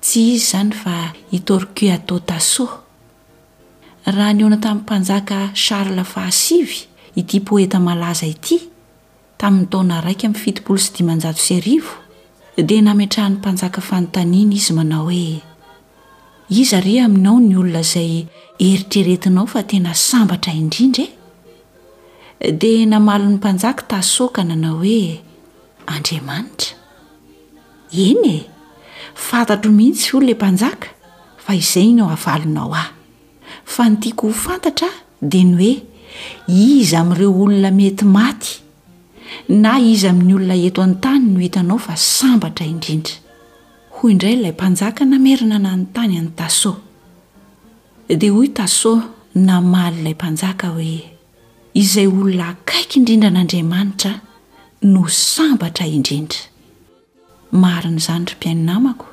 Tsy izy izany fa i Torquato Tasso. Raha nihaona tamin'ny mpanjaka Charles fahasivy ity poeta malaza ity, tamin'ny taona iraika amby fitopolo sy dimanjato sy arivo, dia nametrahan'ny mpanjaka fanontaniana izy manao hoe, Iza re aminao ny olona izay eritreretinao fa tena sambatra indrindra e? Dia namalin'ny mpanjaka Tasso ka nanao hoe, Andriamanitra? Eny e! Fantatro mihitsy, hoy ilay mpanjaka, fa izay no havalonao ahy. Fa ny tiako ho fantatra dia ny hoe iza amin'ireo olona mety maty, na iza amin'ny olona eto an-tany no hitanao fa sambatra indrindra? hoy indray ilay mpanjaka namerina nanontany an'i Tasso. Dia hoy Tasso namaly ilay mpanjaka hoe. izay olona akaiky indrindra an'Andriamanitra no sambatra indrindra. Marina izany ry mpihaino namako.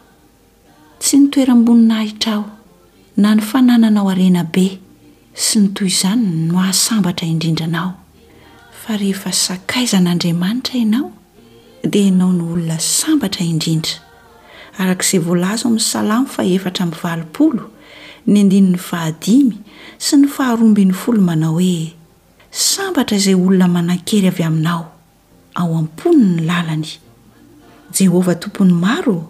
Tsy ny toeram-boninahitrao na ny fanananao harena be sy ny toy izany no hahasambatra indrindra anao, fa rehefa sakaizan'Andriamanitra ianao, dia ianao no olona sambatra indrindra. Araka izay voalaza ao amin'ny Salamo fahefatra amby valopolo, ny andininy fahadimy sy ny faharoa ambin'ny folo manao hoe, Sambatra izay olona manan-kery avy aminao, ao am-pony ny lalany. Jehovah Tompon'ny maro ô!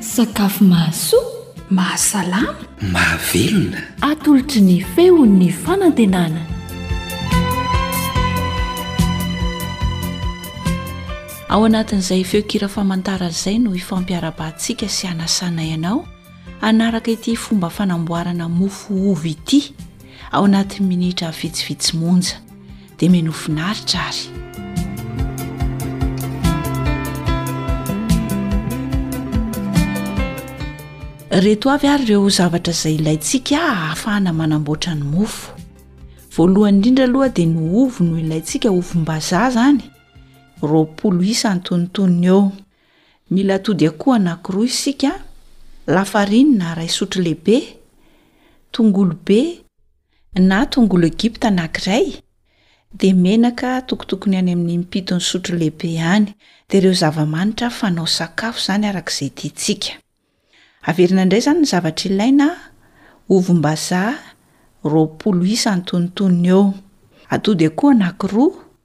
sakafo mahasoa mahasalama mahavelona atolotry ny fehon'ny fanantenana ao anatin'izay feokira famantara izay no ifampiarabantsika sy hanasana ianao hanaraka ity fomba fanamboarana mofo ovy ity ao anatin'ny minitra vitsivitsy monja dia mino finaritra ary. Reto avy ary ireo zavatra izay ilaintsika hahafahana manamboatra ny mofo. Voalohany indrindra aloha dia ny ovy no ilaintsika ovim-bazaha zany, roapolo isa antonontonony eo. Mila atody akoho anankiroa isika, lafarinina iray sotro lehibe, tongolo be, na tongolo Egypta anankiray, dia menaka tokotokony any amin'ny impitony sotro lehibe any, dia ireo zava-manitra fanao sakafo izany araka izay tiantsika. Averina indray izany ny zavatra ilaina, ovim-bazaha roapolo isa antonontonony eo, atody akoho anankiroa,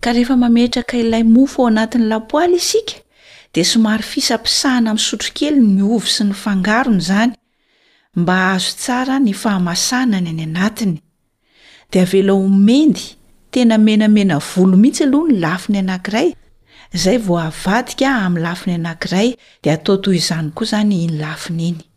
Ka rehefa mametraka ilay mofo ao anatin'ny lapoaly isika dia somary fisapisahana amin'ny sotrokely ny ovy sy ny fangarony izany mba hahazo tsara ny fahamasahana ny any anatiny. Dia avela ho mendy, tena menamena volo mihitsy aloha ny lafiny anankiray, izay vao avadika amin'ny lafiny anankiray dia atao toy izany koa izany iny lafiny iny.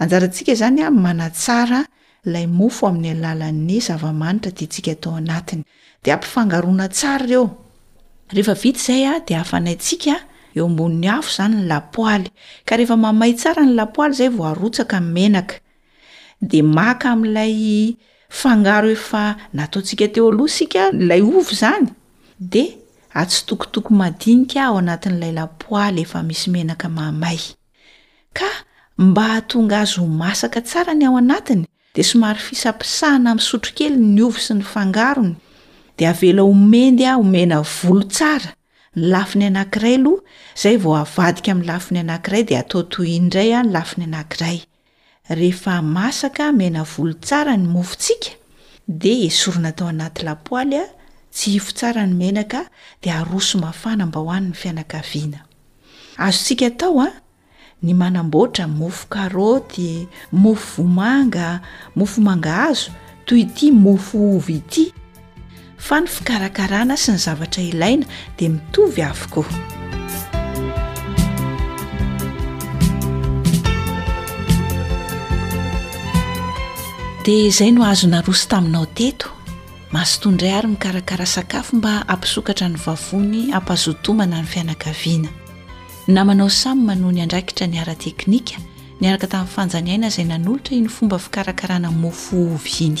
Anjarantsika izany an manatsara ilay mofo amin'ny alalan'ny zava-manitra tiantsika atao anatiny. Dia ampifangaroana tsara ireo. Rehefa vita izay an dia hafanaintsika eo ambonin'ny afo izany ny lapoaly. Ka rehefa mamay tsara ny lapoaly izay vao arotsaka ny menaka. Dia maka amin'ilay fangaro efa nataontsika teo aloha isika ilay ovy izany dia atsitokotoko madinika ao anatin'ilay lapoaly efa misy menaka mahamay. Ka mba hahatonga azy ho masaka tsara ny ao anatiny dia somary fisapisahana amin'ny sotrokely ny ovy sy ny fangarony dia avela ho mendy ho mena volo tsara ny lafiny anankiray aloha izay vao avadika amin'ny lafiny anankiray dia atao toy iny indray ny lafiny anankiray. Rehefa masaka mena volo tsara ny mofontsika dia esorina atao anaty lapoaly tsy hifo tsara ny menaka dia aroso mafana mba ho an'ny fianakaviana. Azontsika atao ny manamboatra mofo karaoty, mofo vomanga, mofo mangahazo toy ity mofo ovy ity. fa ny fikarakarana sy ny zavatra ilaina dia mitovy avokoa dia izay no azo naroso taminao teto mazotoa indray ary mikarakara sakafo mba hampisokatra ny vavony hampazotomana ny fianakaviana namanao samy manoa ny andrakitra ny ara-teknika niaraka tamin'ny fanjaniaina izay nanolotra iny fomba fikarakarana mofo ovy iny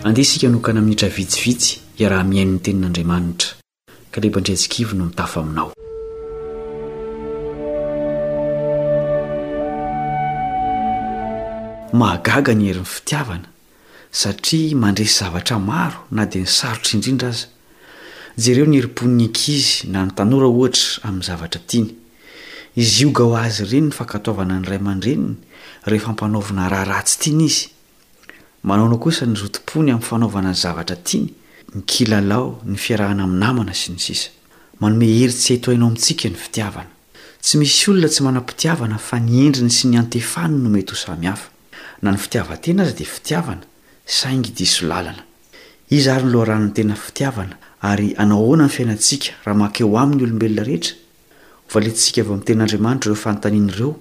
Andeha isika hanokana minitra vitsivitsy hiaraha-mihaino ny Tenin'Andriamanitra. Kaleb Andriatsikivy no mitafo aminao. Mahagaga ny herin'ny fitiavana, satria mandresy zavatra maro na dia ny sarotra indrindra aza. Jereo ny herim-pon'ny ankizy na ny tanora, ohatra, amin'ny zavatra tiany. Izioga ho azy ireny ny fankatoavana ny ray aman-dreniny rehefa ampanaovina raharaha tsy tiany izy, Manaona kosa ny zotom-pony amin'ny fanaovana ny zavatra tiany, ny kilalao, ny fiarahana amin'ny namana, sy ny sisa Manome hery tsy hay tohaina ao amintsika ny fitiavana. Tsy misy olona tsy manam-pitiavana fa ny endriny sy ny antefany no mety ho samy hafa. Na ny fitiavan-tena aza dia fitiavana, saingy diso lalana. Iza ary no loharanon'ny tena fitiavana ary hanao ahoana ny fiainantsika raha mankeo aminy ny olombelona rehetra? Valintsika avy ao amin'ny Tenin'Andriamanitra ireo fanontaniana ireo,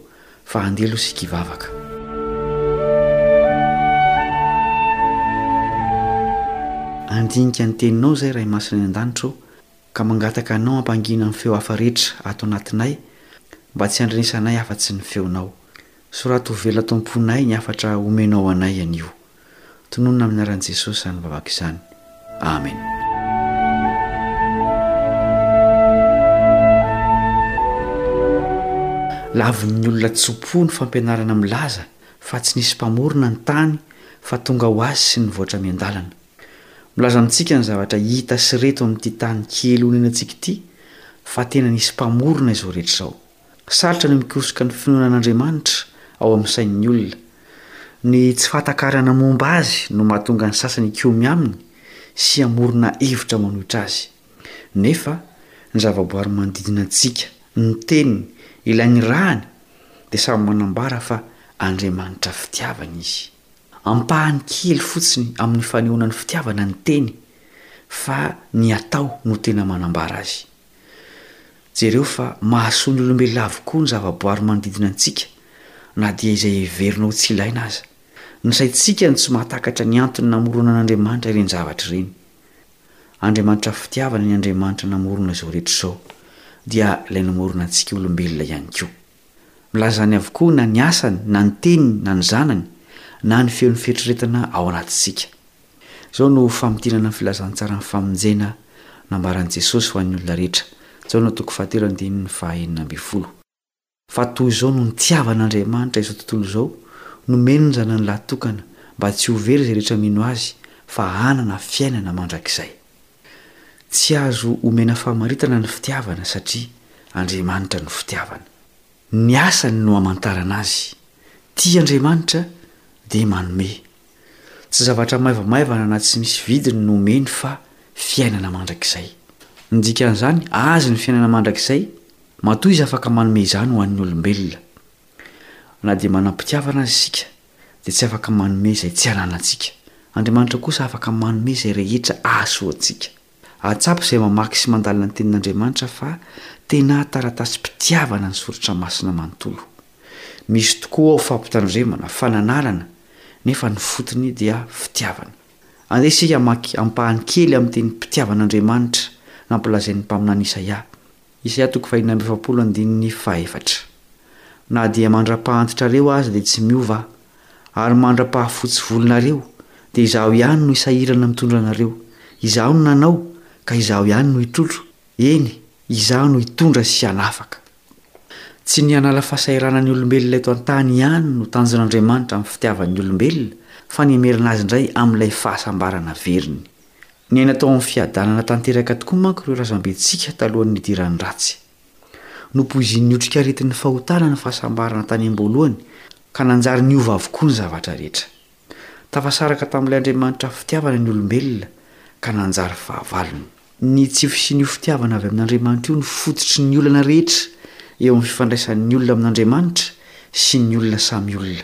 fa andeha aloha isika hivavaka. Handinika ny Teninao izahay, Ray Masina any An-danitra ô, ka mangataka Anao hampangina ny feo hafa rehetra ato anatinay, mba tsy handrenesanay afa-tsy ny Feonao. Soraty ho velona tao am-ponay ny hafatra omenao anay anio. Tononina amin'ny anaran'i Jesosy izany vavaka izany. Amena. Lavin'ny olona tso-po ny fampianarana milaza fa tsy nisy mpamorona ny tany fa tonga ho azy sy nivoatra miandalana. Milaza amintsika ny zavatra hita sy reto amin'ity tany kely onenantsika ity fa tena nisy mpamorona izao rehetra izao. Sarotra ny mikosoka ny finoana an'Andriamanitra ao amin'ny sain'ny olona. Ny tsy fahatakarana momba azy no mahatonga ny sasany hikomy aminy sy hamorona hevitra manohitra azy. Nefa ny zavaboary manodidina antsika, ny teniny, ilay nirahany dia samy manambara fa Andriamanitra fitiavana izy. Ampahany kely fotsiny amin'ny fanehoana ny fitiavana ny teny fa ny atao no tena manambara azy. Jereo fa mahasoa ny olombelona avokoa ny zavaboary manodidina antsika, na dia izay heverinao ho tsy ilaina aza. Ny saintsika no tsy mahatakatra ny antony namoronan'Andriamanitra ireny zavatra ireny. Andriamanitra fitiavana ny Andriamanitra namorona izao rehetra izao, dia Ilay namorona antsika olombelona ihany koa. Milaza izany avokoa na ny asany, na ny teniny, na ny zanany, na ny feon'ny fieritreretana ao anatintsika. Izao no famintinana ny filazantsaran'ny famonjena nambaran'i Jesosy ho an'ny olona rehetra, Jaona toko fahatelo andininy fahaenina ambin'ny folo, Fa toy izao no nitiavan'Andriamanitra izao tontolo izao, nomeny ny Zanany lahytokana, mba tsy ho very izay rehetra mino Azy, fa hanana fiainana mandrakizay. Tsy azo omena famaritana ny fitiavana satria Andriamanitra no fitiavana. Ny asany no hamantarana Azy. Tia Andriamanitra dia manome Tsy zavatra maivamaivana na tsy misy vidiny no omeny fa fiainana mandrakizay. Ny dikan'izany, Azy ny fiainana mandrakizay, matoa Izy afaka manome izany ho an'ny olombelona. Na dia manam-pitiavana aza isika, dia tsy afaka manome izay tsy ananantsika. Andriamanitra kosa afaka manome izay rehetra ahasoantsika. Atsapa izay mamaky sy mandalina ny Tenin'Andriamanitra fa tena taratasim-pitiavana ny soratra masina manontolo. Misy tokoa ao fampitandremana, fananarana, nefa ny fotony dia fitiavana. Andeha isika hamaky ampahany kely amin'ny tenim-pitiavan'Andriamanitra nampilazain'ny mpaminany Isaia. Isaia toko fahiny amby efapolo andininy fahefatra. Na dia mandra-pahantitrareo aza dia tsy miova Aho, ary mandra-pahafotsy volonareo dia Izaho ihany no hisahirana mitondra anareo. Izaho no nanao, ka Izaho ihany no hitrotro, eny, Izaho no hitondra sy hanafaka. Tsy ny hanala fahasahiranan'ny olombelona eto an-tany ihany no tanjon'Andriamanitra amin'ny fitiavan'ny olombelona, fa ny hamerina azy indray amin'ilay fahasambarana averiny. Niaina tao amin'ny fiadanana tanteraka tokoa manko ireo razambintsika talohan'ny nidiran'ny ratsy. Nopoizin'ny otrikaretin'ny fahotana ny fahasambarana tany am-boalohany, ka nanjary niova avokoa ny zavatra rehetra. Tafasaraka tamin'ilay Andriamanitra fitiavana ny olombelona, ka nanjary fahavalony. Ny tsy fisian'io fitiavana avy amin'Andriamanitra io no fototry ny olana rehetra eo amin'ny fifandraisan'ny olona amin'Andriamanitra sy ny olona samy olona.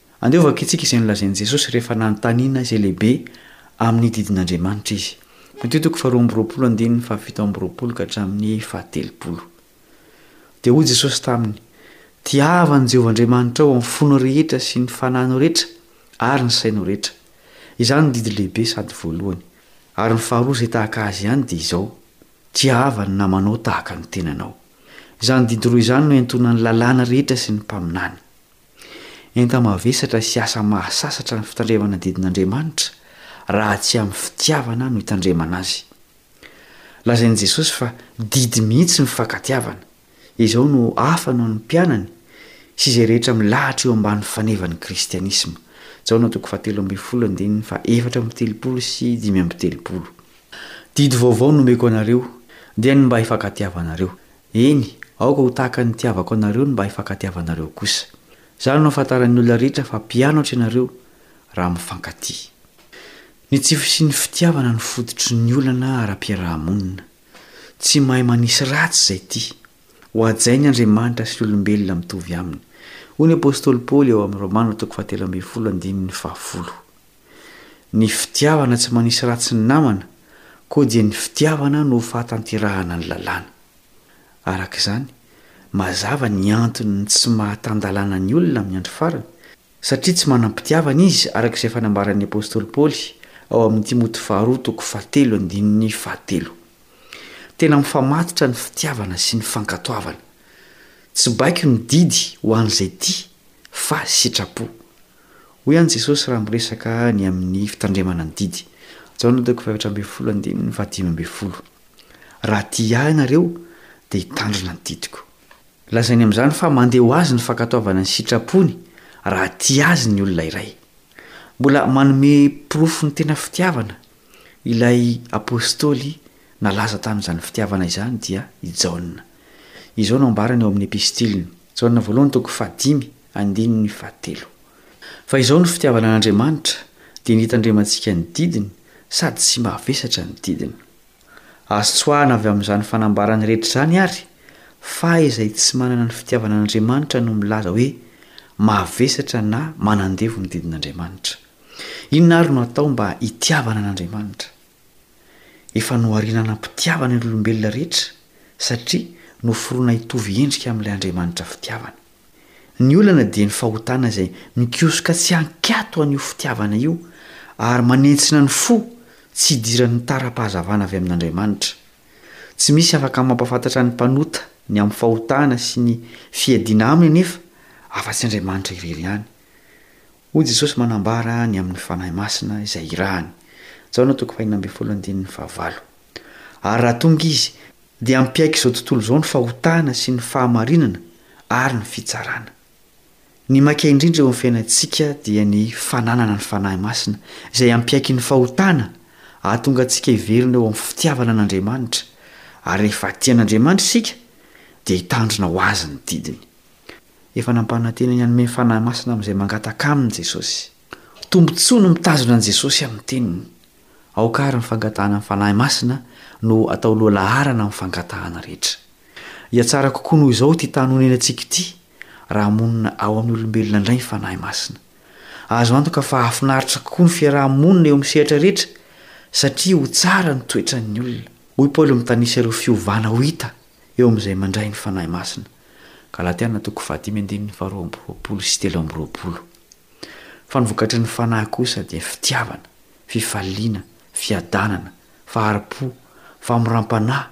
Andeha ho vakintsika izay nolazain'i Jesosy rehefa nanontaniana izay lehibe amin'ny didin'Andriamanitra izy. Matio toko faharoa amby roapolo andininy fahafito amby roapolo ka hatramin'ny fahatelopolo. Dia hoy Jesosy taminy, Tiava an'i Jehovah Andriamanitrao amin'ny fonao rehetra sy ny fananao rehetra ary ny sainao rehetra. Izany no didy lehibe sady voalohany. Ary ny faharoa izay tahaka azy ihany dia izao, Tiava ny namanao tahaka ny tenanao. Izany didy roa izany no iantonan'ny Lalàna rehetra sy ny Mpaminany. Enta-mavesatra sy asa mahasasatra ny fitandremana ny didin'Andriamanitra raha tsy amin'ny fitiavana no itandremana azy. Lazain'i Jesosy fa didy mihitsy ny fifankatiavana, izao no hafa noho ny mpianany sy izay rehetra milahatra eo ambany fanevan'ny kristianisma. Jaona toko fahatelo ambin'ny folo andininy fahaefatra amby telopolo sy dimy amby telopolo. Didy vaovao nomeko anareo, dia ny mba hifankatiavanareo. Eny, aoka ho tahaka ny nitiavako anareo ny mba hifankatiavanareo kosa. Izany no hahafantaran'ny olona rehetra fa mpianatro ianareo, raha mifankatia. Ny tsy fisian'ny fitiavana no fototry ny olana ara-piaraha-monina. Tsy mahay manisy ratsy izay tia. Hohajainy Andriamanitra sy ny olombelona mitovy aminy. Hoy ny apostoly Paoly ao amin'ny Romana toko fahatelo ambin'ny folo andininy fahafolo. Ny fitiavana tsy manisy ratsy ny namana koa dia ny fitiavana no fahatanterahana ny lalàna. Araka izany, mazava ny antony ny tsy mahatan-dalàna ny olona amin'ny andro farany, satria tsy manam-pitiavana izy araka izay efa nambaran'ny apostoly Paoly ao amin'ny Timoty faharoa toko fahatelo andininy fahatelo. Tena mifamatotra ny fitiavana sy ny fankatoavana. Tsy baiko ny didy ho an'izay tia fa sitrapo. Hoy ihany Jesosy raha miresaka ny amin'ny fitandremana ny didy, Jaona toko fahefatra ambin'ny folo andininy fahadimy ambin'ny folo, Raha tia ahy ianareo, dia hitandrina ny didiko. Lazainy amin'izany fa mandeha ho azy ny fankatoavana ny sitrapony raha tia azy ny olona iray. Mbola manome porofo ny tena fitiavana ilay apostoly nalaza tamin'izany fitiavana izany dia i Jaona. Izao no ambarany ao amin'ny epistiliny, Jaona voalohany toko fahadimy, Andininy fahatelo. Fa izao no fitiavana an'Andriamanitra, dia ny hitandremantsika ny didiny, sady tsy mavesatra ny didiny. Azo tsoahina avy amin'izany fanambarany rehetra izany àry, fa izay tsy manana ny fitiavana an'Andriamanitra no milaza hoe mavesatra na manandevo ny didin'Andriamanitra. Inona àry no atao mba hitiavana an'Andriamanitra? Efa nohariana hanam-pitiavana ny olombelona rehetra, satria noforona hitovy endrika amin'ilay Andriamanitra fitiavana. Ny olana dia ny fahotana izay mikosoka tsy an-kiato an'io fitiavana io ary manentsina ny fo tsy hidiran'ny tara-pahazavana avy amin'Andriamanitra. Tsy misy afaka mampahafantatra ny mpanota ny amin'ny fahotana sy ny fiadiana aminy anefa afa-tsy Andriamanitra irery ihany. Hoy Jesosy manambara ny amin'ny Fanahy Masina izay irahany, Jaona toko fahenina ambin'ny folo andininy fahavalo, Ary raha tonga Izy, Dia hampiaiky izao tontolo izao ny fahotana sy ny fahamarinana ary ny fitsarana. Ny maika indrindra eo amin'ny fiainantsika dia ny fananana ny Fanahy Masina izay hampiaiky ny fahotana hahatonga antsika hiverina eo amin'ny fitiavana an'Andriamanitra ary rehefa tia an'Andriamanitra isika dia hitandrina ho azy ny didiny. Efa nampanantena ny hanome ny Fanahy Masina amin'izay mangataka aminy Jesosy. Tombontsoa ny mitazona an'i Jesosy amin'ny teniny. Aoka àry ny fangatahana ny Fanahy Masina no atao lohalaharana amin'ny fangatahana rehetra. Hihatsara kokoa noho izao ity tany honenantsika ity, raha monina ao amin'ny olombelona indray ny Fanahy Masina. Azo antoka fa hahafinaritra kokoa ny fiaraha-monina eo amin'ny sehatra rehetra, satria ho tsara ny toetran'ny olona. Hoy Paoly mitanisa ireo fiovana ho hita eo amin'izay mandray ny Fanahy Masina, Galatiana toko fahadimy andininy faharoa amby roapolo sy telo amby roapolo, Fa ny vokatry ny Fanahy kosa dia fitiavana, fifaliana, fiadanana, fahari-po, famoram-panahy,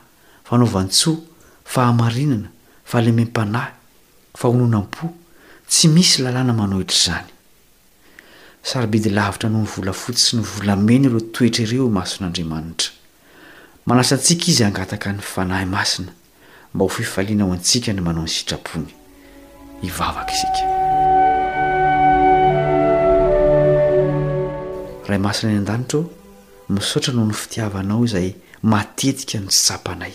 fanaovan-tsoa, fahamarinana, fahalemem-panahy, fahononam-po, tsy misy lalàna manohitra izany. Sarobidy lavitra noho ny volafotsy sy ny volamena ireo toetra ireo imason'Andriamanitra. Manasa antsika Izy hangataka ny Fanahy Masina. Mba ho fifaliana ho antsika ny manao ny sitrapony. Hivavaka isika. Ray masina any an-danitra ô, misaotra noho ny fitiavanao izay matetika ny tsapa anay.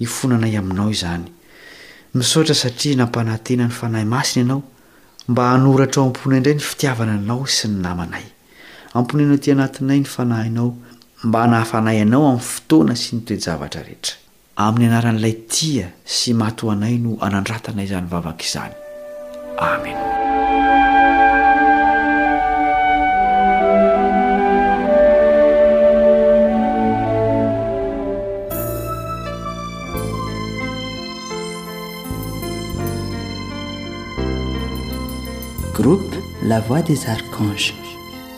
Hifona anay aminao izany. Misaotra satria nampanantena ny Fanahy Masina ianao mba hanoratra ao am-ponay indray ny fitiavana anao sy ny namanay. Amponeno aty anatinay ny Fanahinao mba hanahafanay anao amin'ny fotoana sy ny toe-javatra rehetra. Amin'ny anaran'ilay tia sy maty ho anay no anandratana izany vavaka izany. Amena. Groupe La Voix des Archanges.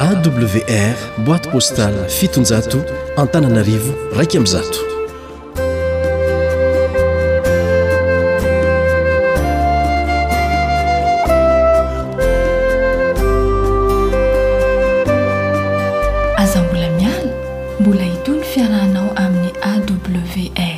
AWR boîte postale fitonjato Antananarivo raika amby zato. Aza mbola miala, mbola itony fiarahanao amin'ny AWR.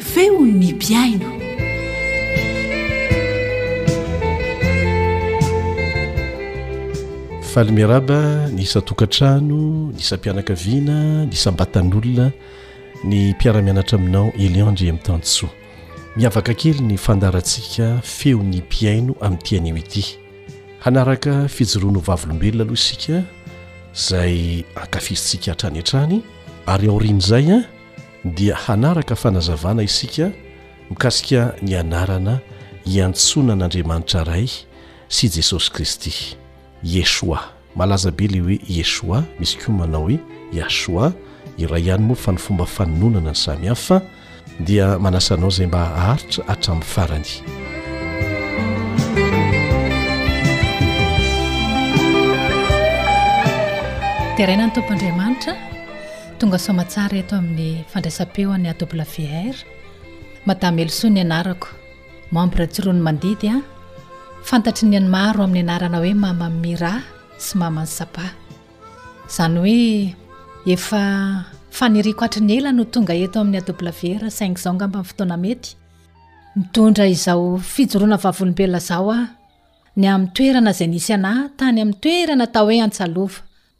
Feon'ny mpihaino. Faly miarahaba ny isan-tokantrano, ny isam-pianakaviana, ny isam-batan'olona, ny mpiara-mianatra aminao Elion Andriamitansoa. Miavaka kely ny fandaharantsika feon'ny mpihaino amin'ity anio ity. Hanaraka fijoroanao vavolombelona aloha isika izay ankafizintsika hatrany hatrany ary aorian'izay a. dia hanaraka fanazavana isika mikasika ny anarana iantsoana an'Andriamanitra Ray sy i Jesosy Kristy, Yeshua. Malaza be ilay hoe Yeshua, misy koa manao hoe Yahshua, iray ihany moa fa ny fomba fanononana no samy hafa, dia manasa anao izay mba haharitra hatramin'ny farany. Deraina ny Tompo Andriamanitra. Tonga soamatsara eto amin'ny fandraisam-peo an'i AWR. Madame Helosoa ny anarako. Membre Tsiron'ny Mandidy an. Fantatry ny an'ny maro amin'ny anarana hoe Maman'i Mira sy Maman'i Saba. Izany hoe efa faniriako hatry ny ela no tonga eto amin'ny AWR saingy izao angamba ny fotoana mety. Mitondra izao fijoroana vavolombelona izao aho. Ny amin'ny toerana izay nisy anà tany amin'ny toerana atao hoe Antsalova.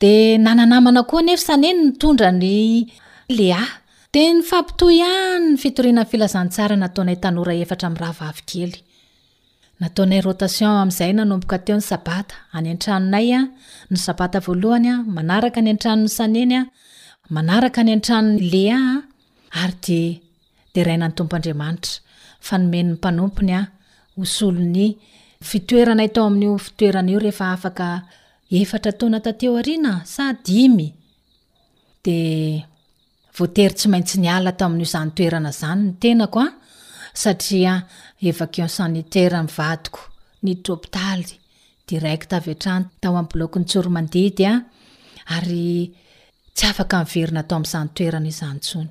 Dia nana-namana koa anefa Sané nitondra an'i Léa. Dia nifampitohy ihany ny fitoriana ny filazantsara nataonay tanora efatra mirahavavy kely. Nataonay rotation amin'izay nanomboka teo ny sabata, any an-tranonay an, ny sabata voalohany an, manaraka any an-tranon'i Sané ny an, manaraka any an-tranon'i Léa an, ary dia Deraina ny Tompo Andriamanitra, fa nomeny ny mpanompony ahy ho solon'ny fitoeranay tao amin'io fitoerana io rehefa afaka efatra taona taty aoriana sa dimy? Dia voatery tsy maintsy niala tao amin'izany toerana izany ny tenako an, satria evacuation sanitaire ny vadiko, niditra hopitaly direct avy hatrany tao amin'ny bloc-n'i Tsoromandidy aho, ary tsy afaka niverina tao amin'izany toerana izany intsony.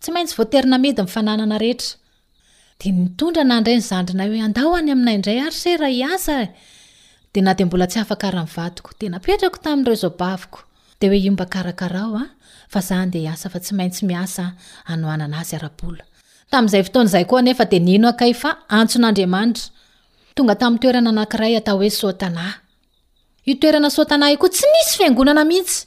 Tsy maintsy voatery namidy ny fananana rehetra. Dia nitondra nandray ny zandrinay hoe andao any aminay indray ary se raha hiasa e! Dia na dia mbola tsy afa-kara ny vadiko, dia napetrako tamin'ireo zaobaviko, dia hoe io mba karakarao an! fa za handeha hiasa fa tsy maintsy miasa an! hanohanana azy ara-bola. Tamin'izay fotoana izay koa anefa dia nino akay fa antson'Andriamanitra. Tonga tamin'ny toerana anankiray atao hoe Soatana. Io toerana Soatana io koa tsy nisy fiangonana mihitsy.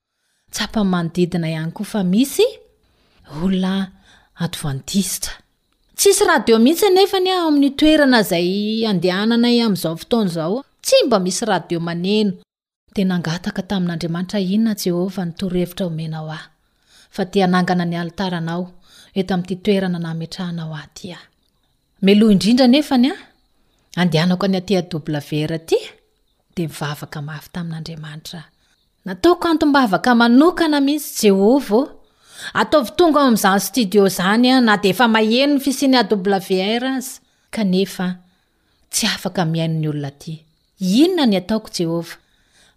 Tsapa manodidina ihany koa fa misy olona advantista. Tsisy radio mihitsy anefa anie ao amin'ny toerana izay andehananay amin'izao fotoana izao. Tsy mba misy radio maneno. Dia nangataka tamin'Andriamanitra inona Jehovah ny torohevitra omenao ahy. Fa dia hanangana ny alitaranao eto amin'ity toerana nametrahanao ahy ity aho. Meloha indrindra anefa ny ahy, andehanako any aty AWR aty, dia nivavaka mafy tamin'Andriamanitra aho. Nataoko antom-bavaka manokana mihitsy Jehovah ô! Ataovy tonga ao amin'izany studio izany aho na dia efa maheno ny fisian'ny AWR aza, kanefa tsy afaka mihaino ny olona aty. Inona ny ataoko Jehovah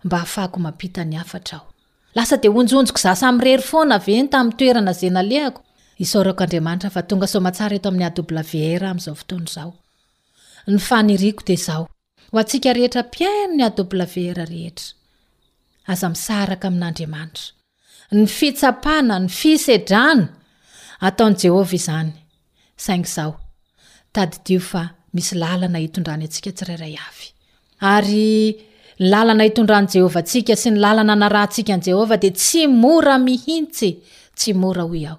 mba hahafahako mampita ny hafatra aho? Lasa dia onjonjiko za samirery foana ve ny tamin'ny toerana izay nalehako? Isaorako Andriamanitra fa tonga soamatsara eto amin'ny AWR aho amin'izao fotoana izao. Ny faniriako dia izao. Ho antsika rehetra mpihaino ny AWR rehetra, aza misaraka amin'Andriamanitra. Ny fitsapana, ny fisedrana, ataon'i Jehovah izany. Saingy izao, tadidio fa misy lalana itondrany antsika tsirairay avy. Ary ny lalana itondran'i Jehovah antsika sy ny lalana anarahantsika an'i Jehovah dia tsy mora mihitsy tsy mora, hoy aho.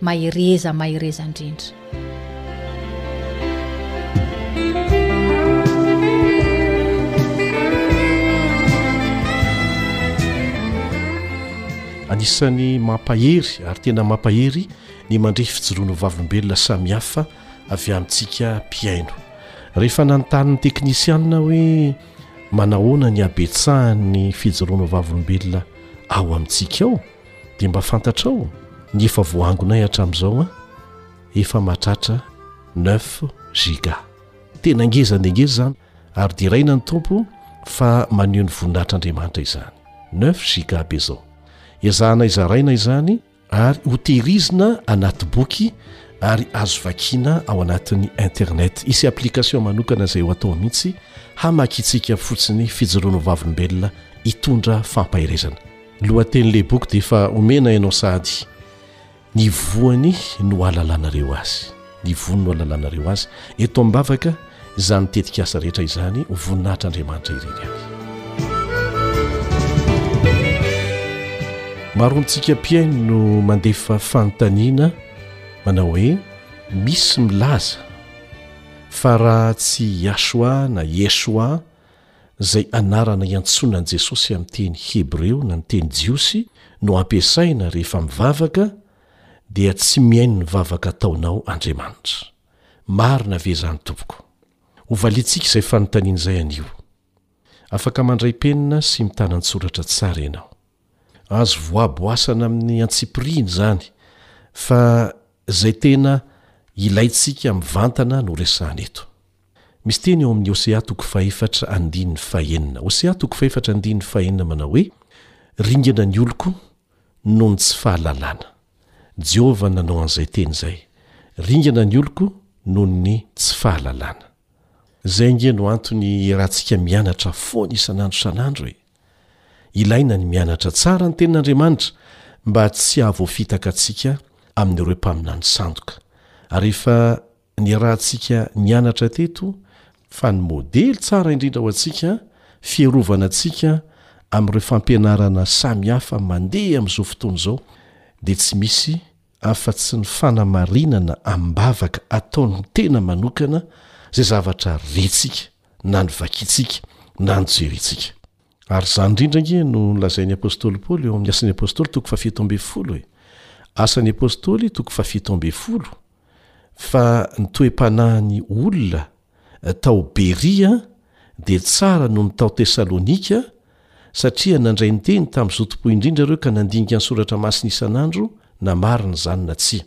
Mahereza mahereza indrindra. Anisan'ny mampahery ary tena mampahery ny mandre fijoroana vavolombelona samihafa avy amintsika mpihaino. Rehefa nanontany ny teknisianina hoe manahoana ny habetsahan'ny fijoroana vavolombelona ao amintsika ao dia mba fantatrao ny efa voahangonay hatramin'izao an, efa mahatratra neuf giga, tena ngeza dia ngeza izany ary deraina ny Tompo fa maneho ny voninahitr'Andriamanitra izany, neuf giga be izao, ezahanay zaraina izany ary ho tehirizina anaty boky ary azo vakiana ao anatin'ny internet, hisy application manokana izay ho atao mihitsy hamakiantsika fotsiny fijoroan'ny vavolombelona hitondra fampaherezana. Ny lohatenin'ilay boky dia efa omena ianao sahady. Ny voany no ahalalanareo azy. Ny voany no ahalalanareo azy. Eto am-bavaka izany tetikasa rehetra izany voninahitr'Andriamanitra ireny avy. Maro amintsika mpihaino no mandefa fanontaniana manao hoe misy milaza fa raha tsy Yahshua na Yeshua izay anarana iantsoana an'i Jesosy amin'ny teny hebreo na ny teny jiosy no ampiasaina rehefa mivavaka, dia tsy mihaino ny vavaka ataonao Andriamanitra. Marina ve izany tompoko? Hovaliantsika izay fanontaniana izay anio. Afaka mandray penina sy mitana an-tsoratra tsara ianao. Azo voaboasana amin'ny antsipiriany izany fa izay tena ilaintsika mivantana no resahana eto. Misy teny ao amin'ny Hosea toko fahefatra andininy fahenina, Hosea toko fahefatra andininy fahenina manao hoe, Ringana ny oloko noho ny tsy fahalalana. Jehovah nanao an'izay teny izay, Ringana ny oloko noho ny tsy fahalalana. Izay ange no antony iarahantsika mianatra foana isan'andro isan'andro e! Ilaina ny mianatra tsara ny Tenin'Andriamanitra mba tsy hahavoafitaka antsika amin'ireo mpaminany sandoka, ary efa niarahantsika nianatra teto fa ny modely tsara indrindra ho antsika fierovana antsika amin'ireo fampianarana samihafa mandeha amin'izao fotoana izao dia tsy misy afa-tsy ny fanamarinana amim-bavaka ataon'ny tena manokana izay zavatra rentsika na novakintsika na nojerintsika. Ary izany indrindra ange no nolazain'ny apostoly Paoly ao amin'ny Asan'ny Apostoly toko fahafito ambin'ny folo e! Asan'ny Apostoly toko fahafito ambin'ny folo, fa ny toe-panahin'ny olona tao Beria dia tsara noho ny tao Tesalonika, satria nandray ny teny tamin'ny zotom-po indrindra ireo ka nandinika ny Soratra Masina isan'andro na marina izany na tsia.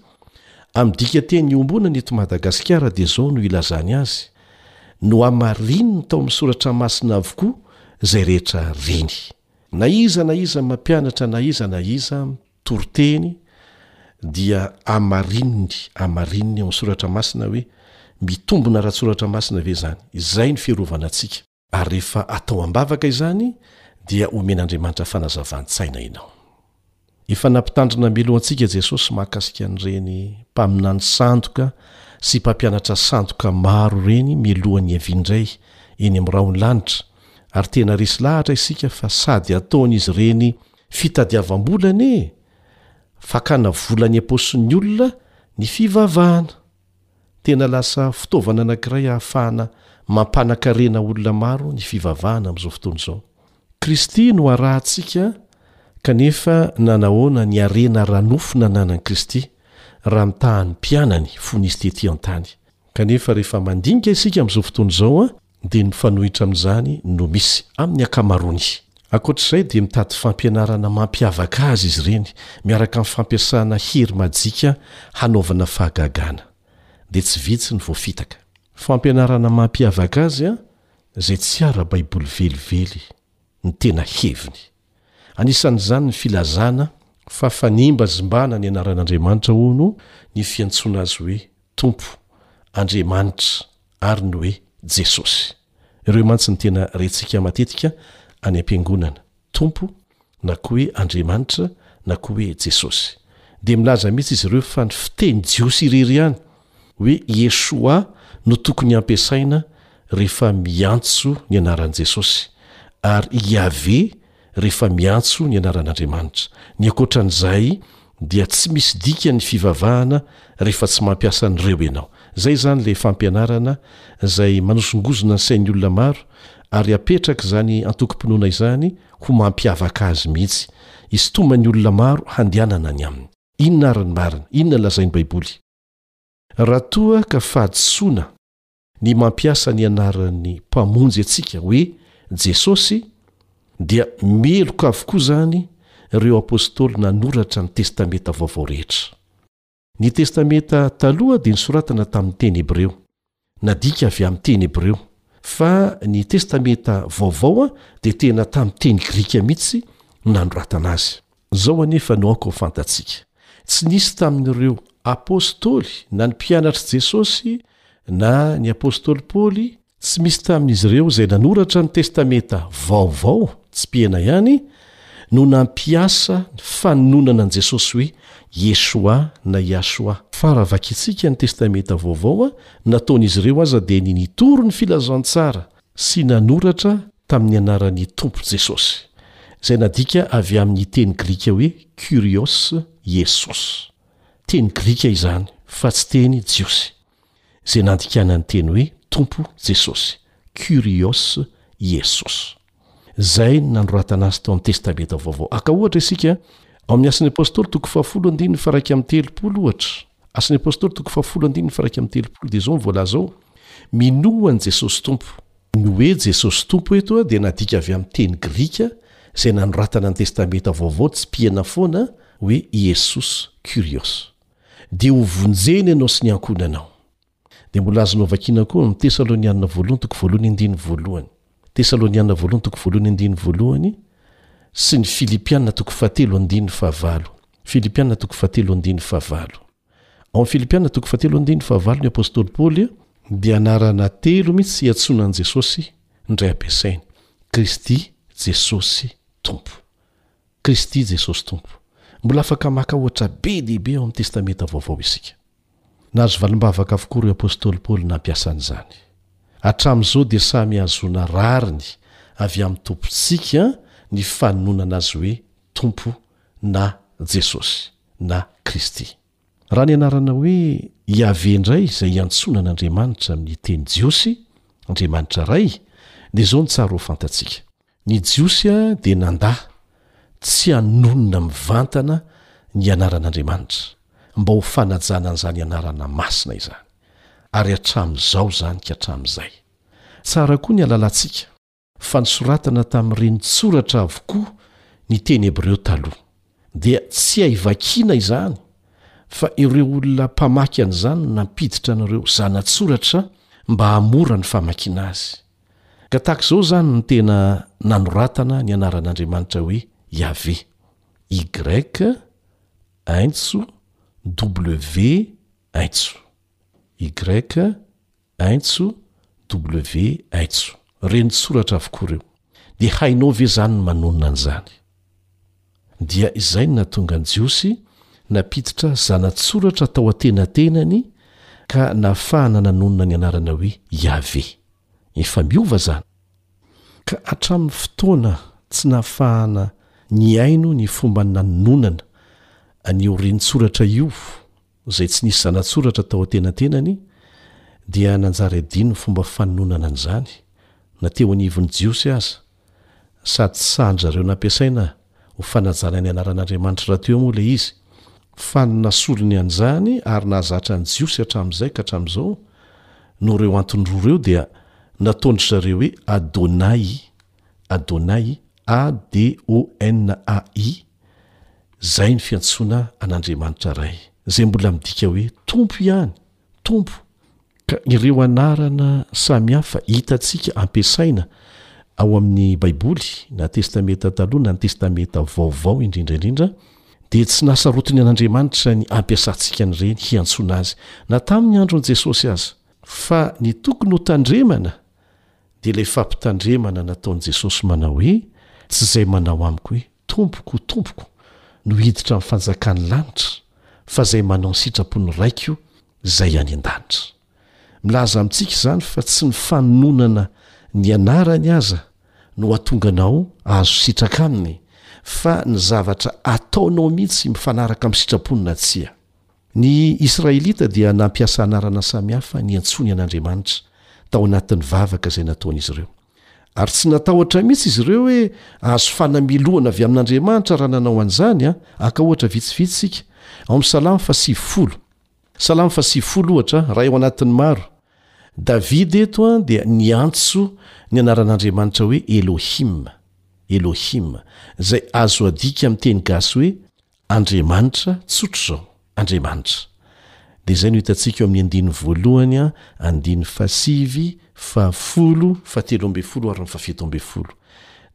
Amin'ny dikan-teny iombonana eto Madagasikara dia izao no ilazany azy, Nohamarininy tao amin'ny Soratra Masina avokoa izay rehetra reny. Na iza na iza mampianatra na iza na iza, Toriteny, dia hamarininy, hamarininy ao amin'ny Soratra Masina hoe, Mitombina ara-tSoratra Masina ve izany? Izay no fiarovana antsika. Ary rehefa atao am-bavaka izany, dia homen'Andriamanitra fanazavan-tsaina ianao. Efa nampitandrina mialoha antsika Jesosy mahakasika an'ireny mpaminany sandoka sy mpampianatra sandoka maro ireny mialohan'ny hiaviany indray eny amin'ny rahon'ny lanitra, ary tena resy lahatra isika fa sady ataon'izy ireny Fitadiavam-bola anie e! Fakana vola any am-paosin'ny olona ny fivavahana. Tena lasa fitaovana anankiray ahafahana mampanakarena olona maro ny fivavahana amin'izao fotoana izao. Kristy no arahantsika kanefa nanahoana ny harena ara-nofo nananan'i Kristy raha mitaha ny mpianany fony izy tety an-tany? Kanefa rehefa mandinika isika amin'izao fotoana izao ny teny mifanohitra amin'izany no misy amin'ny ankamaroany. Ankoatra izay dia mitady fampianarana mampiavaka azy izy ireny miaraka amin'ny fampiasana hery majika hanaovana fahagagana, dia tsy vitsy ny voafitaka. Fampianarana mampiavaka azy izay tsy ara-baiboly velively ny tena heviny. Anisan'izany ny filazana fa fanimbazimbana ny anaran'Andriamanitra, hono, ny fiantsoana azy hoe Tompo, Andriamanitra, ary ny hoe Jesosy. Ireo mantsy no tena rentsika matetika any am-piangonana, Tompo, na koa hoe Andriamanitra, na koa hoe Jesosy. Dia milaza mihitsy izy ireo fa ny fiteny jiosy irery ihany hoe Yeshua no tokony hampiasaina rehefa miantso ny anaran'i Jesosy, ary Iaveh rehefa miantso ny anaran'Andriamanitra. Ny ankoatra an'izay dia tsy misy dikany ny fivavahana rehefa tsy mampiasa an'ireo ianao. Izay izany ilay fampianarana izay manozongozona ny sain'ny olona maro, ary apetraka izany antokom-pinoana izany ho mampiavaka azy mihitsy. Hisintoman'ny olona maro handehanana ny aminy. Inona àry ny marina? Inona lazain'ny Baiboly? Raha toa ka fahadisoana ny mampiasa ny anaran'ny Mpamonjy antsika hoe Jesosy, dia meloka avokoa izany ireo apostoly nanoratra ny Testamenta Vaovao rehetra. Ny Testamenta Taloha dia nosoratana tamin'ny teny hebreo, Nadika avy amin'ny teny hebreo. Fa ny Testamenta Vaovao dia tena tamin'ny teny grika mihitsy no nanoratana azy. Izao anefa no aoka ho fantatsika, Tsy nisy tamin'ireo Apostoly na ny mpianatr'i Jesosy na ny Apostoly Paoly, tsy misy tamin'izy ireo izay nanoratra ny Testamenta Vaovao, tsy mpihena ihany, no nampiasa ny fanononana an'i Jesosy hoe Yeshua na Yahshua. Fa raha vakintsika ny Testamenta Vaovao, nataon'izy ireo aza dia ny nitory ny Filazantsara sy nanoratra tamin'ny anaran'ny Tompo Jesosy, izay nadika avy amin'ny teny grika hoe Kyrios Iesos. Teny grika izany, fa tsy teny jiosy, izay nandikana ny teny hoe Tompo Jesosy, Kyrios Iesos. Izay no nanoratana azy tao amin'ny Testamenta Vaovao. Haka ohatra isika, ao amin'ny Asan'ny Apostoly toko fahafolo andininy faharaika amby telopolo, ohatra, Asan'ny Apostoly toko fahafolo andininy faharaika amby telopolo, dia izao no voalaza ao, Minoa an'i Jesosy Tompo. Ny hoe Jesosy Tompo eto dia nadika avy amin'ny teny grika izay nanoratana ny Testamenta Vaovao tsipihina foana hoe Iesous, Kyrios. Dia hovonjena ianao sy ny ankohonanao. Dia mbola azonao vakiana koa ny Tesaloniana voalohany toko voalohany andininy voalohany. Tesaloniana voalohany toko voalohany andininy voalohany sy ny Filipiana toko fahatelo andininy fahavalo. Filipiana toko fahatelo andininy fahavalo. Ao amin'ny Filipiana toko fahatelo andininy fahavalo ny apostoly Paoly dia anarana telo mihitsy iantsoana an'i Jesosy indray ampiasainy, Kristy Jesosy Tompo. Kristy Jesosy Tompo. Mbola afaka maka ohatra be dia be ao amin'ny Testamenta Vaovao isika. Nahazo valim-bavaka avokoa ireo apostoly Paoly nampiasa an'izany. Hatramin'izao dia samy ihazoana rariny avy amin'ny Tompontsika ny fanononana Azy hoe Tompo na Jesosy na Kristy. Raha ny anarana hoe Iaveh indray izay iantsoana an'Andriamanitra amin'ny teny jiosy, Andriamanitra Ray, dia izao no tsara ho fantatsika. Ny Jiosy dia nandà tsy hanonona mivantana ny anaran'Andriamanitra, mba ho fanajana an'izany anarana masina izany. Ary hatramin'izao izany ka hatramin'izay. Tsara koa ny halalantsika fa nosoratana tamin'ny reni-tsoratra avokoa ny teny hebreo taloha. Dia tsy hay vakiana izany fa ireo olona mpamaky an'izany no nampiditra an'ireo zana-tsoratra mba hahamora ny famakiana azy. Ka tahaka izao izany no tena nanoratana ny anaran'Andriamanitra hoe Yaveh. Reny soratra avokoa ireo. Dia hainao ve izany ny manonona an'izany? dia izay no nahatonga ny Jiosy nampiditra zana-tsoratra tao antenatenany ka nahafahana nanonona ny anarana hoe Yaveh. Efa miova izany, ka hatramin'ny fotoana tsy nahafahana nihaino ny fomba nanononana an'io reni-tsoratra io, izay tsy nisy zana-tsoratra tao an-tenantenany, dia nanjary adino ny fomba fanononana an'izany, na teo anivon'ny Jiosy aza. Sady tsy sahin-dry zareo nampiasaina ho fanajana ny anaran'Andriamanitra rahateo moa ilay izy, fa ny nasolo ny an'izany ary nahazatra ny Jiosy hatramin'izay ka hatramin'izao, noho ireo antony roa ireo, dia nataon-dry zareo hoe Adonai, Adonai, A-D-O-N-A-I, Izay ny fiantsoana an'Andriamanitra Ray, izay mbola midika hoe Tompo ihany, Tompo. Ka ireo anarana samy hafa hitantsika ampiasaina ao amin'ny Baiboly, na Testamenta Taloha na ny Testamenta Vaovao indrindra indrindra, dia tsy nahasarotiny an'Andriamanitra ny hampiasantsika an'ireny hiantsoana Azy, na tamin'ny andron'i Jesosy aza. Fa ny tokony hotandremana dia ilay fampitandremana nataon'i Jesosy manao hoe, Tsy izay manao amiko hoe. Tompoko o Tompoko no hiditra am fanjakan lanitra fa zay manao ny sitrapony raiko zay any andanitra milaza amitsika izany fa tsy ny fanononana ny anarany aza no atonga anao ahazo sitraka aminy fa ny zavatra ataonao mitsy mifanaraka am sitrapony na tsia ny israelita dia nampiasa anarana samihafa niantsoany anandriamanitra tao anatiny vavaka zay nataonizireo Ary tsy natahotra mihitsy izy ireo hoe hahazo fanamelohana avy amin'Andriamanitra raha nanao an'izany. Aka ohatra vitsivitsy isika, ao amin'ny Salamo fahasivifolo. Salamo fahasivifolo, ohatra, iray ao anatin'ny maro. Davida eto dia niantso ny anaran'Andriamanitra hoe Elohim, Elohim, izay azo adika amin'ny teny gasy hoe Andriamanitra, tsotra izao, Andriamanitra. Dia izay no hitantsika eo amin'ny andininy voalohany, andininy fahasivy, fahafolo, fahatelo ambin'ny folo ary ny fahafito ambin'ny folo.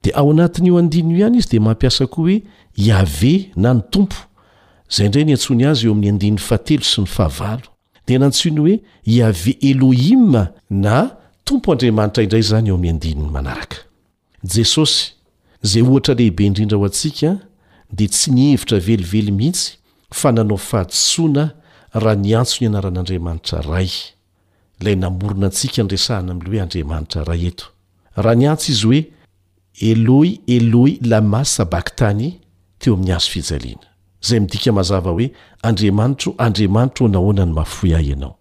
Dia ao anatin'io andininy io ihany izy dia mampiasa koa hoe Iaveh na ny Tompo, izay indray niantsoany azy eo amin'ny andininy fahatelo sy ny fahavalo. Dia nantsoiny hoe Iaveh Elohim na Tompo Andriamanitra indray izany eo amin'ny andininy manaraka. Jesosy, izay ohatra lehibe indrindra ho antsika, dia tsy nihevitra velively mihitsy fa nanao fahadisoana raha niantso ny anaran'Andriamanitra Ray, Ilay namorona antsika niresahana amin'ilay hoe Andriamanitra Ray eto. Raha niantso Izy hoe, Eloi, Eloi, lama sabakthani, teo amin'ny hazo fijaliana, izay midika mazava hoe, Andriamanitro, Andriamanitro ô nahoana no mahafoy ahy Ianao?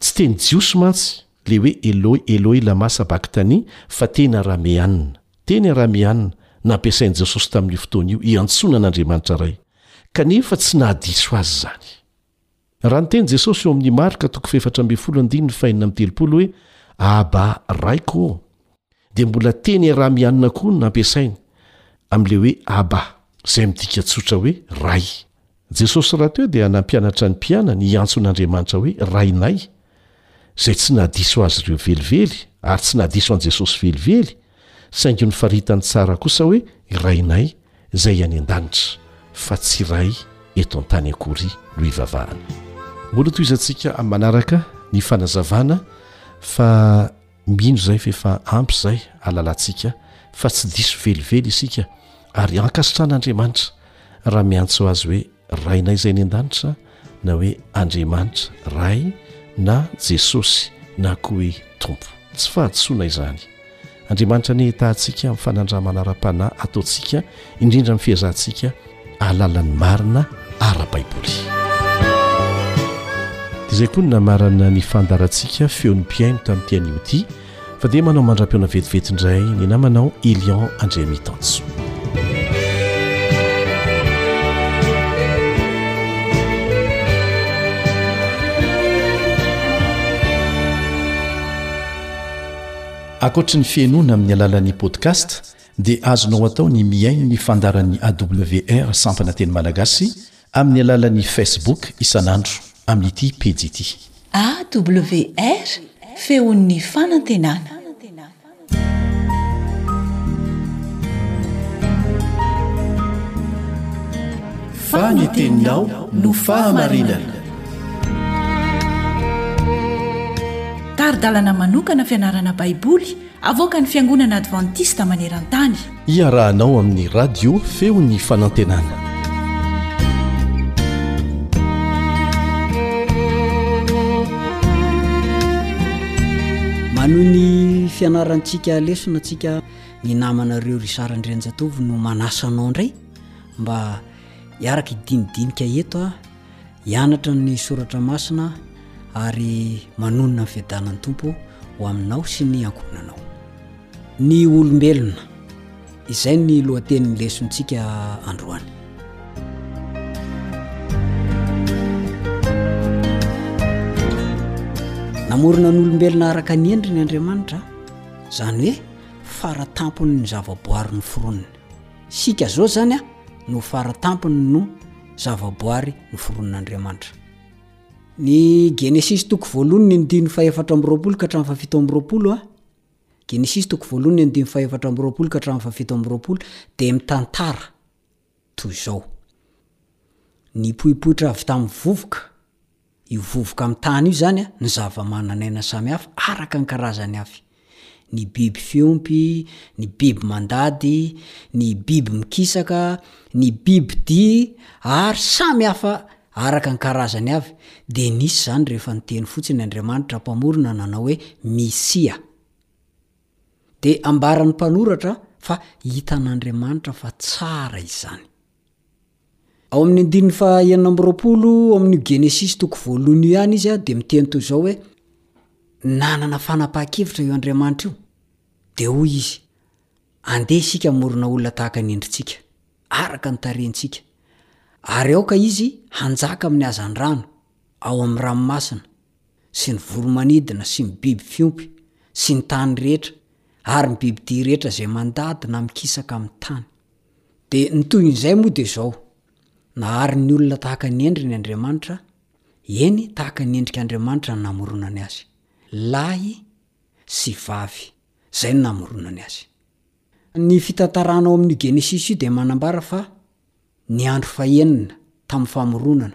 Tsy teny jiosy mantsy le hoe Eloi Eloi lama sabakhtani fa teny arameana. Teny arameana nampiasain'i Jesosy tamin'io fotoana io hiantsoana an'Andriamanitra Ray, kanefa tsy nahadiso azy izany. Raha niteny Jesosy eo amin'ny Marka toko fahefatra ambin'ny folo andininy fahenina amby telopolo hoe Abba, Raiko ô! dia mbola teny aramianina koa no nampiasainy, amin'ilay hoe Abba, izay midika tsotra hoe Ray. Jesosy rahateo dia nampianatra ny mpianany hiantso an'Andriamanitra hoe Rainay, izay tsy nahadiso azy ireo velively, ary tsy nahadiso an'i Jesosy velively, saingy nofaritany tsara kosa hoe Rainay izay any an-danitra, fa tsy Ray eto an-tany akory no ivavahany. Mbola hotohizantsika amin'ny manaraka ny fanazavana fa. Mino izay fa efa ampy izay alalantsika fa tsy diso velively isika ary ankasitrahan'Andriamanitra raha miantso Azy hoe Rainay izay any an-danitra na hoe Andriamanitra Ray na Jesosy na koa hoe Tompo. Tsy fahadisoana izany. Andriamanitra nihetahantsika amin'ny fanandramana ara-panahy ataontsika indrindra amin'ny fihazantsika ahalala ny marina ara-baiboly. Izay koa ny namarana ny fandaharantsika feon'ny mpihaino tamin'ity anio ity fa dia manao mandra-pihaona vetivety indray ny namanao Elion Andriamitanjo. Ankoatry ny fihainoana amin'ny alalan'ny podcast dia azonao atao ny mihaino ny fandaharan'ny AWR sampana teny malagasy amin'ny alalan'ny Facebook isan'andro amin'ity pejy ity. AWR, Feon'ny Fanantenana. Fa ny teninao no fahamarinana. Tari-dalana manokana fianarana Baiboly. Avoakan'ny Fiangonana Advantista maneran-tany. Iarahanao amin'ny Radio Feon'ny Fanantenana. Manohy ny fianarantsika lesona antsika ny namanareo ry Sara Andrianjatovo no manasa anao indray mba hiaraka hidinidinika eto a Hianatra ny soratra masina ary manonona ny fiadanan'ny Tompo ho aminao sy ny ankohonanao. Ny olombelona. Izay ny lohatenin'ny lesontsika androany. Namorona ny olombelona araka ny endriny Andriamanitra, izany hoe fara tampon'ny zavaboary noforoniny. Isika zao zany a no fara tampony no zavaboary noforonin'Andriamanitra. Ny Genesisy toko voalohony ny andininy fahefatra amby roapolo ka hatramin'ny fahafito amby roapolo a, Genesisy toko voalohany ny andininy fahefatra amby roapolo ka hatramin'ny fahafito amby roapolo dia mitantara toy izao, Nipoipoitra avy tamin'ny vovoka, Io vovoka amin'ny tany io izany ny zavamananaina samihafa araka ny karazany avy, ny biby fiompy, ny biby mandady, ny biby mikisaka, ny bibidia ary samy hafa araka ny karazany avy, dia nisy izany rehefa niteny fotsiny Andriamanitra Mpamorona nanao hoe Misia. Dia ambaran'ny mpanoratra fa hitan'Andriamanitra fa tsara izany. Ao amin'ny andininy faha enina amby roapolo ao amin'io Genesisy toko voalohany io ihany izy dia miteny toy izao hoe, Nanana fanapahan-kevitra io Andriamanitra io, dia hoy Izy, Andeha isika hamorona olona tahaka ny endritsika, araka ny tarehintsika, ary aoka izy hanjaka amin'ny hazandrano, ao amin'ny ranomasina, sy ny voro-manidina, sy ny biby fiompy, sy ny tany rehetra, ary ny bibidia rehetra izay mandady na mikisaka amin'ny tany. Dia ny tohin'izay moa dia izao, nahary ny olona tahaka ny endriny Andriamanitra, eny, tahaka ny endrik'Andriamanitra ny namoronany azy, lahy sy vavy, izay no namoronany azy. Ny fitantarana ao amin'io Genesisy io dia manambara fa ny andro fahenina tamin'ny famoronana,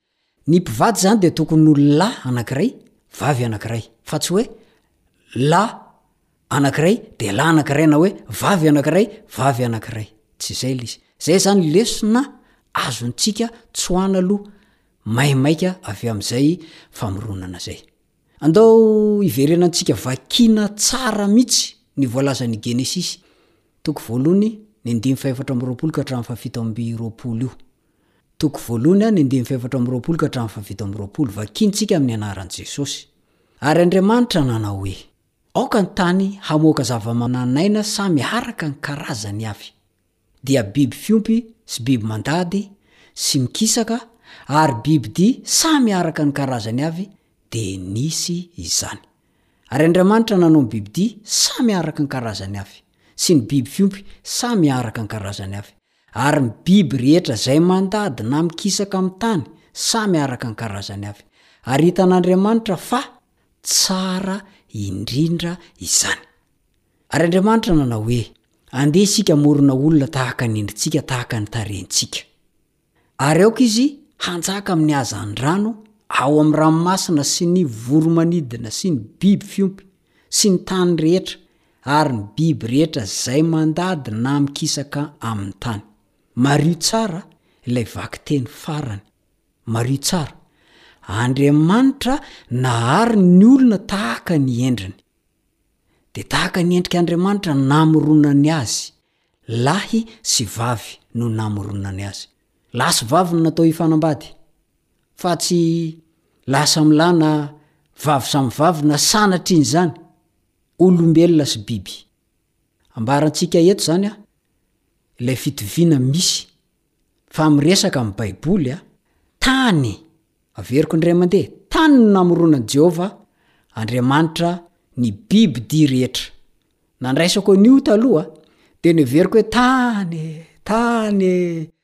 Ny mpivady izany dia tokony ho lahy anankiray, vavy anankiray. Fa tsy hoe, lahy anankiray dia lahy anankiray na hoe vavy anankiray, vavy anankiray. Tsy izay ilay izy. Izay izany lesona azontsika tsoahina aloha maimaika avy amin'izay famoronana izay. Andao hiverenantsika vakiana tsara mihitsy ny voalazan'ny Genesisy, toko voalohany, ny andininy fahefatra amby roapolo ka hatramin'ny fahafito amby roapolo io. Toko voalohany any andininy fahefatra amby roapolo ka hatramin'ny fahafito amby roapolo, vakintsika amin'ny anaran'i Jesosy. Ary Andriamanitra nanao hoe, Aoka ny tany hamoaka zavamananaina samy araka ny karazany avy, dia biby fiompy sy biby mandady sy mikisaka ary bibidia samy araka ny karazany avy, dia nisy izany. Ary Andriamanitra nanao ny bibidia samy araka ny karazany avy, sy ny biby fiompy samy araka ny karazany avy, Ary ny biby rehetra izay mandady na mikisaka amin'ny tany, samy araka ny karazany avy. Ary hitan'Andriamanitra fa tsara indrindra izany. Ary Andriamanitra nanao hoe, Andeha isika hamorona olona tahaka ny endritsika, tahaka ny tarehintsika. Ary aoka izy hanjaka amin'ny hazandrano, ao amin'ny ranomasina sy ny voromanidina sy ny biby fiompy. sy ny tany rehetra ary ny biby rehetra zay mandady na mikisaka amin'ny tany. Mariho tsara ilay vakiteny farany. Mariho tsara, Andriamanitra nahary ny olona tahaka ny endriny. Dia tahaka ny endrik'Andriamanitra namoronany azy. Lahy sy vavy no namoronany azy. Lahy sy vavy no natao hifanambady. fa tsy lasa milana vavy samy vavy na sanatrin' izany olombelona sy biby. Ambarantsika eto izany a, ilay fitoviana misy, fa miresaka amin'ny Baiboly a, tany, averiko indray mandeha, tany no namoronan'i Jehovah Andriamanitra ny bibidia rehetra. Nandraisako an'io taloha, dia ny heveriko hoe tany e, tany e.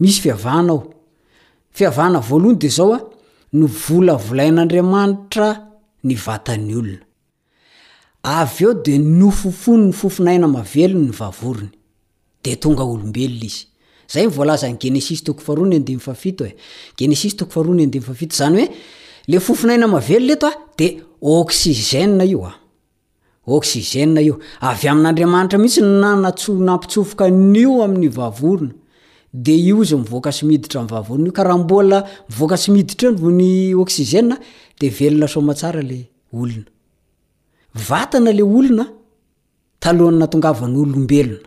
Misy fiavahana ao. Fiavahana voalohany dia izao a, novolavolain'Andriamanitra ny vatan'ny olona. Avy eo dia nofofony ny fofon'aina mahavelony ny vavorony. Dia tonga olombelona izy. Izay no voalazan'i Genesisy toko faharoa ny andininy fahafito e. Genesisy toko faharoa ny andininy fahafito. Izany hoe, ilay fofon'aina mahavelona eto a, dia oxygène io a. Oxygène io. Avy amin'Andriamanitra mihitsy no nanatso, nampitsofoka an'io amin'ny vavorona. Dia io izy mivoaka sy miditra amin'ny vavorona io. Ka raha mbola mivoaka sy miditra eo ny vo- ny oxygène, dia velona soamatsara le olona. Vatana le olona, talohan'ny natongavan'olombelona.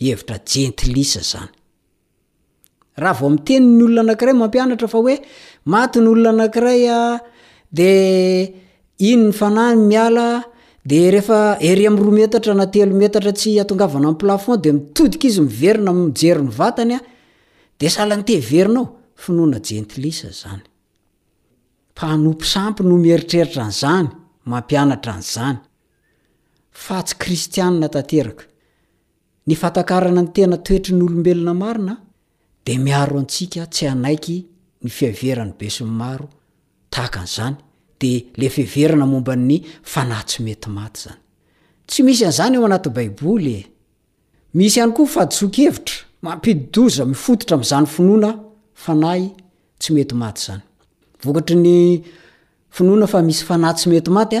hevitra jentilisa zany. Raha vao miteny ny olona anakiray mampianatra fa hoe maty ny olona anakiray a de iny ny fanahiny miala de rehefa ery am roa metatra na telo metatra tsy atongavana am plafond de mitodika izy miverina mijery ny vatany a de salan'ny te hiverinao, finoana jentilisa zany. Mpanompo sampy no mieritreritra an'zany, mampianatra an'zany. fa tsy kristianina tanteraka. Ny fahatakarana ny tena toetry ny olombelona marina dia miaro antsika tsy hanaiky ny fiheveran'ny besinimaro tahaka an'izany, dia ilay fiheverana momba ny fanahy tsy mety maty izany. Tsy misy an'izany ao anaty Baiboly e! Misy ihany koa fahadisoan-kevitra mampidi-doza mifototra amin'izany finoana fanahy tsy mety maty izany. Vokatry ny finoana fa misy fanahy tsy mety maty,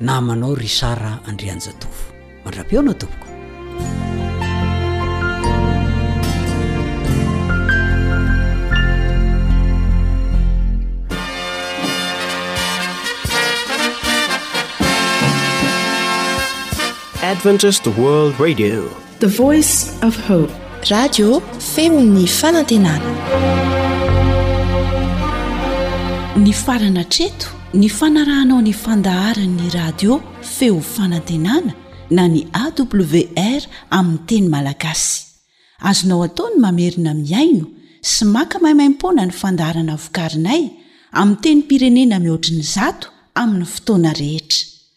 Namanao Richard Andrianjatovo. Mandra-pihaona tompoko. Adventist World Radio. The Voice of Hope. Radio Feon'ny Fanantenana. Nifarana hatreto ny fanarahanao ny fandaharan'ny radio Feo Fanantenana na ny AWR amin'ny teny malagasy. Azonao atao ny mamerina mihaino sy maka maimaimpoana ny fandaharana vokarinay amin'ny tenim-pirenena mihoatry ny zato amin'ny fotoana rehetra.